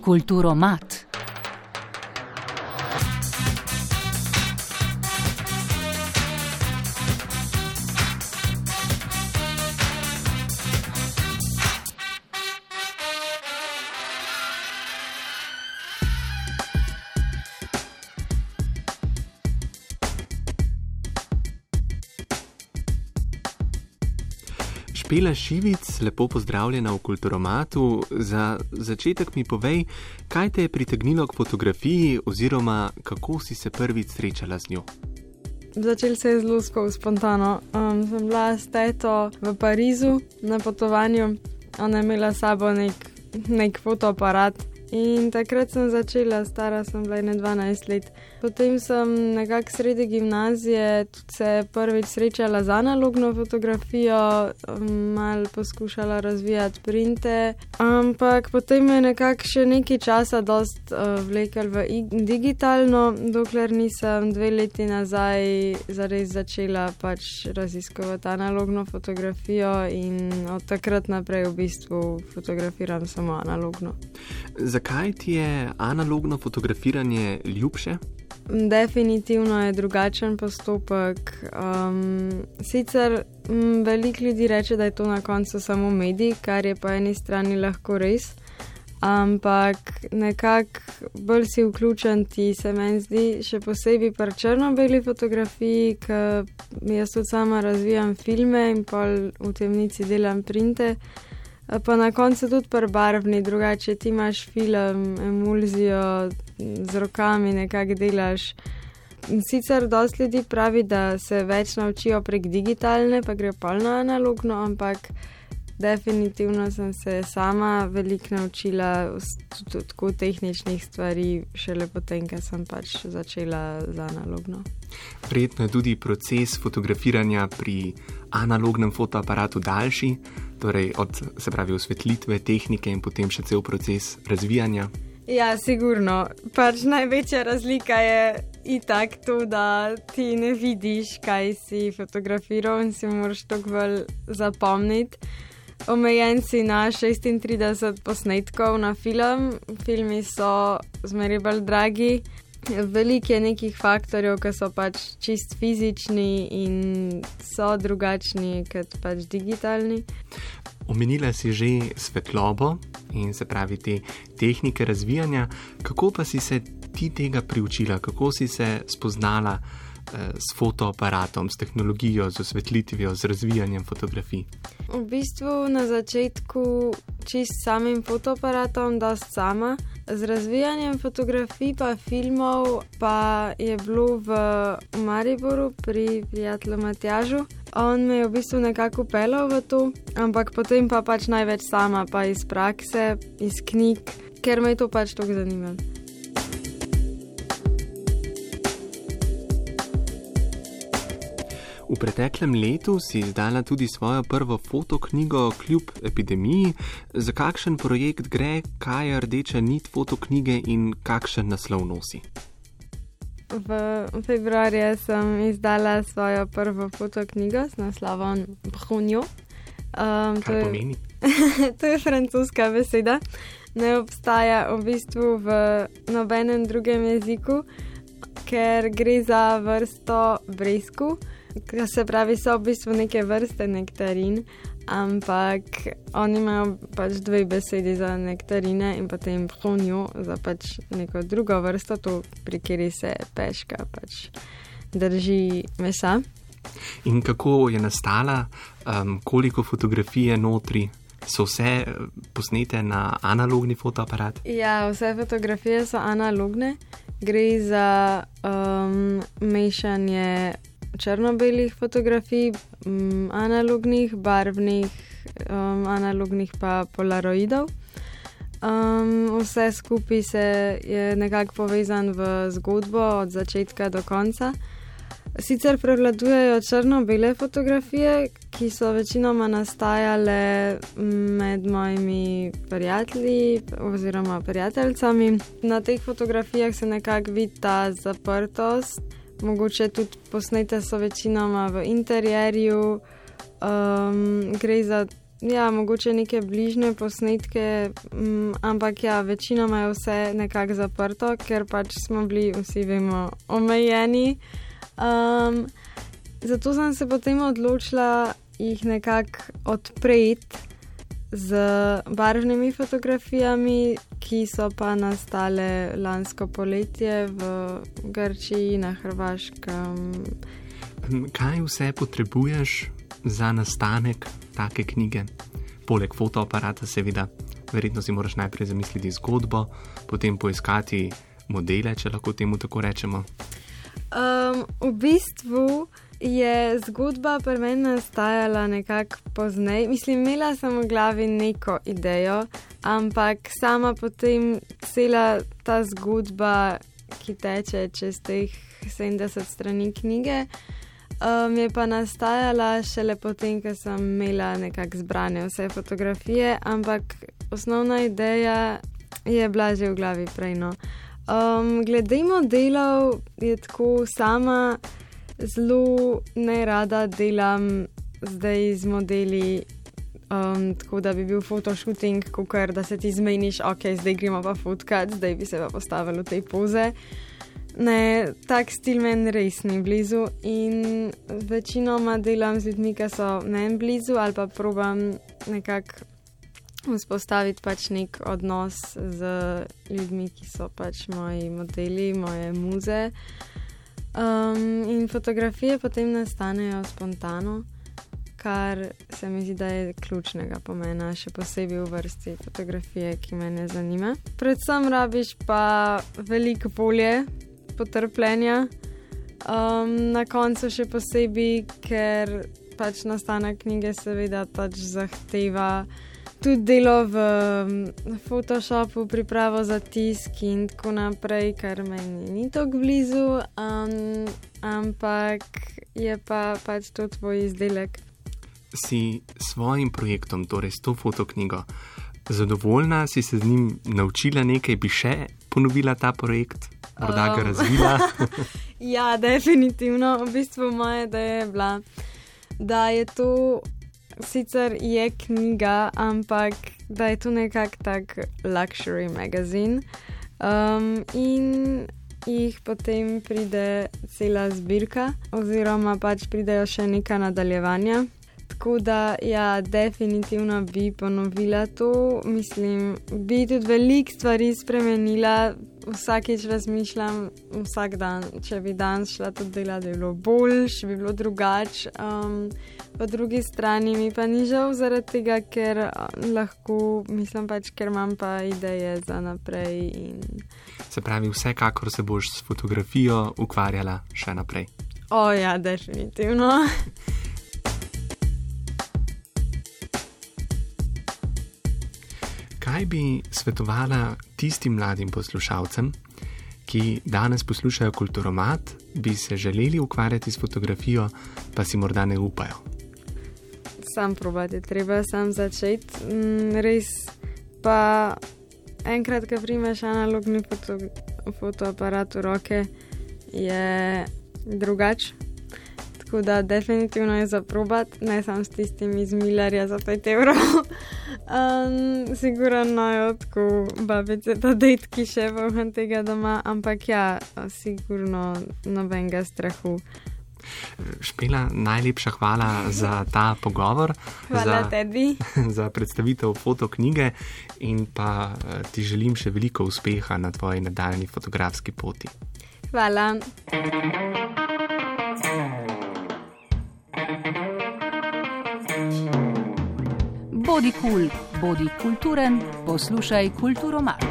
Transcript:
Kulturo mat. Špela Šivic, lepo pozdravljena v Kulturomatu. Za začetek mi povej, kaj te je pritegnilo k fotografiji, oziroma kako si se prvič srečala z njo. Začel se je zelo spontano. Um, sem bila s teto v Parizu na potovanju, ona je imela s sabo nek, nek fotoaparat In takrat sem začela, stara sem bila ne 12 let. Potem sem nekako sredi gimnazije se prvič srečala z analogno fotografijo, malo poskušala razvijati printe. Ampak potem je nekako še nekaj časa dost uh, vlekel v digitalno, dokler nisem dve leti nazaj zares začela pač raziskovati analogno fotografijo in od takrat naprej v bistvu fotografiram samo analogno. Zakaj ti je analogno fotografiranje ljubše? Definitivno je drugačen postopek. Um, sicer m, veliko ljudi reče, da je to na koncu samo medij, kar je po eni strani lahko res, ampak nekako bolj si vključen ti se meni zdi, še posebej pri črno-beli fotografiji, ker jaz tudi sama razvijam filme in pa v temnici delam printe pa na koncu tudi prebarvni, drugače ti imaš film, emulzijo z rokami, nekaj delaš. Sicer dosti ljudi pravi, da se več naučijo prek digitalne, pa gre polno analogno, ampak definitivno sem se sama veliko naučila tudi tako tehničnih stvari, šele potem, ker sem pač začela z analogno. Prijetno je tudi proces fotografiranja pri analognem fotoaparatu daljši, torej od se pravi osvetlitve, tehnike in potem še cel proces razvijanja. Ja, sigurno. Pač največja razlika je itak to, da ti ne vidiš, kaj si fotografiral in si moraš to bolj zapomniti. Omejen si na 36 posnetkov na film, filmi so zmeraj bolj dragi. Veliko je nekih faktorjev, ki so pač čist fizični in so drugačni kot pač digitalni. Omenila si že svetlobo in se pravi te tehnike razvijanja. Kako pa si se ti tega priučila, kako si se spoznala s fotoaparatom, s tehnologijo, z osvetlitvijo, z razvijanjem fotografij? V bistvu na začetku čist samim fotoaparatom, da sama. Z razvijanjem fotografij pa filmov pa je bilo v Mariboru pri prijatelju Matjažu. On me je v bistvu nekako pelal v to, ampak potem pa pač največ sama, pa iz prakse, iz knjig, ker me je to pač tako zanimalo. V preteklem letu si izdala tudi svojo prvo fotoknjigo kljub epidemiji. Za kakšen projekt gre, kaj je rdeča nit fotoknjige in kakšen naslov nosi? V februarju sem izdala svojo prvo fotoknjigo s naslovom Brunjo. Um, to, je, to je francoska beseda. Ne obstaja v bistvu v nobenem drugem jeziku, ker gre za vrsto bresku. Se pravi, so v bistvu neke vrste nektarin, ampak oni imajo pač dve besedi za nektarine in potem prunjo za pač neko drugo vrsto, to pri kateri se peška pač drži mesa. In kako je nastala, um, koliko fotografije notri? So vse posnete na analogni fotoaparat? Ja, vse fotografije so analogne. Gre za um, mešanje črno-belih fotografij, um, analognih, barvnih, um, analognih pa polaroidov. Um, vse skupaj se je nekako povezan v zgodbo od začetka do konca. Sicer prevladujejo črno-bele fotografije, ki so večinoma nastajale med mojimi prijatelji oziroma prijateljicami. Na teh fotografijah se nekako vidi ta zaprtost, mogoče tudi posnete so večinoma v interjerju, um, gre za ja, mogoče neke bližnje posnetke, um, ampak ja, večinoma je vse nekako zaprto, ker pač smo bili vsi, vemo, omejeni. Um, zato sem se potem odločila jih nekako odpreti z barvnimi fotografijami, ki so pa nastale lansko poletje v Grčiji, na Hrvaškem. Kaj vse potrebuješ za nastanek take knjige? Poleg fotoaparata, seveda, verjetno si moraš najprej zamisliti zgodbo, potem poiskati modele, če lahko temu tako rečemo. Um, v bistvu je zgodba pri meni nastajala nekako pozneje. Mislim, imela sem v glavi neko idejo, ampak sama potem cela ta zgodba, ki teče čez teh 70 strani knjige, um, je pa nastajala šele potem, ko sem imela nekako zbrane vse fotografije, ampak osnovna ideja je bila že v glavi prej. No. Um, glede modelov je tako sama zelo ne rada delam zdaj z modeli, um, tako da bi bil fotoshooting, kot da se ti zmeniš, ok, zdaj gremo pa fotkat, zdaj bi se pa postavil v te poze. Ne, tak stil meni res ni blizu in večinoma delam z ljudmi, ki so meni blizu ali pa probam nekako vzpostaviti pač nek odnos z ljudmi, ki so pač moji modeli, moje muze. Um, in fotografije potem nastanejo spontano, kar se mi zdi, da je ključnega pomena, še posebej v vrsti fotografije, ki me ne zanima. Predvsem rabiš pa veliko volje, potrpljenja, um, na koncu še posebej, ker pač nastanek knjige seveda pač zahteva tudi delo v Photoshopu, pripravo za tisk in tako naprej, kar meni ni tako blizu, um, ampak je pa pač to tvoj izdelek. Si s svojim projektom, torej s to fotoknjigo, zadovoljna, si se z njim naučila nekaj, bi še ponovila ta projekt, morda ga um, razvila? ja, definitivno. V bistvu moja ideja je bila, da je to sicer je knjiga, ampak da je to nekako tak luxury magazine. Um, in jih potem pride cela zbirka, oziroma pač pridejo še neka nadaljevanja. Tako da, ja, definitivno bi ponovila to. Mislim, bi tudi veliko stvari spremenila, vsakeč razmišljam, vsak dan, če bi danes šla to delati, bi bilo boljš, bi bilo drugače. Um, po drugi strani mi pa ni žal zaradi tega, ker lahko, mislim pač, ker imam pa ideje za naprej. In... Se pravi, vsekakor se boš s fotografijo ukvarjala še naprej. O ja, definitivno. kaj bi svetovala tistim mladim poslušalcem, ki danes poslušajo kulturomat, bi se želeli ukvarjati s fotografijo, pa si morda ne upajo? Sam probati, treba sam začeti. Mm, res pa enkrat, ko primeš analogni foto, fotoaparat v roke, je drugače. Tako da definitivno je za probat, ne samo s tistimi iz Millerja za 5 evrov. Um, sigurno je tako, babice, da detki še voham tega doma, ampak ja, sigurno nobenega strahu. Špela, najlepša hvala za ta pogovor. Hvala za, tebi. Za predstavitev fotoknjige in pa eh, ti želim še veliko uspeha na tvoji nadaljni fotografski poti. Hvala. Bodi kul, cool, bodi kulturen, poslušaj kulturomat.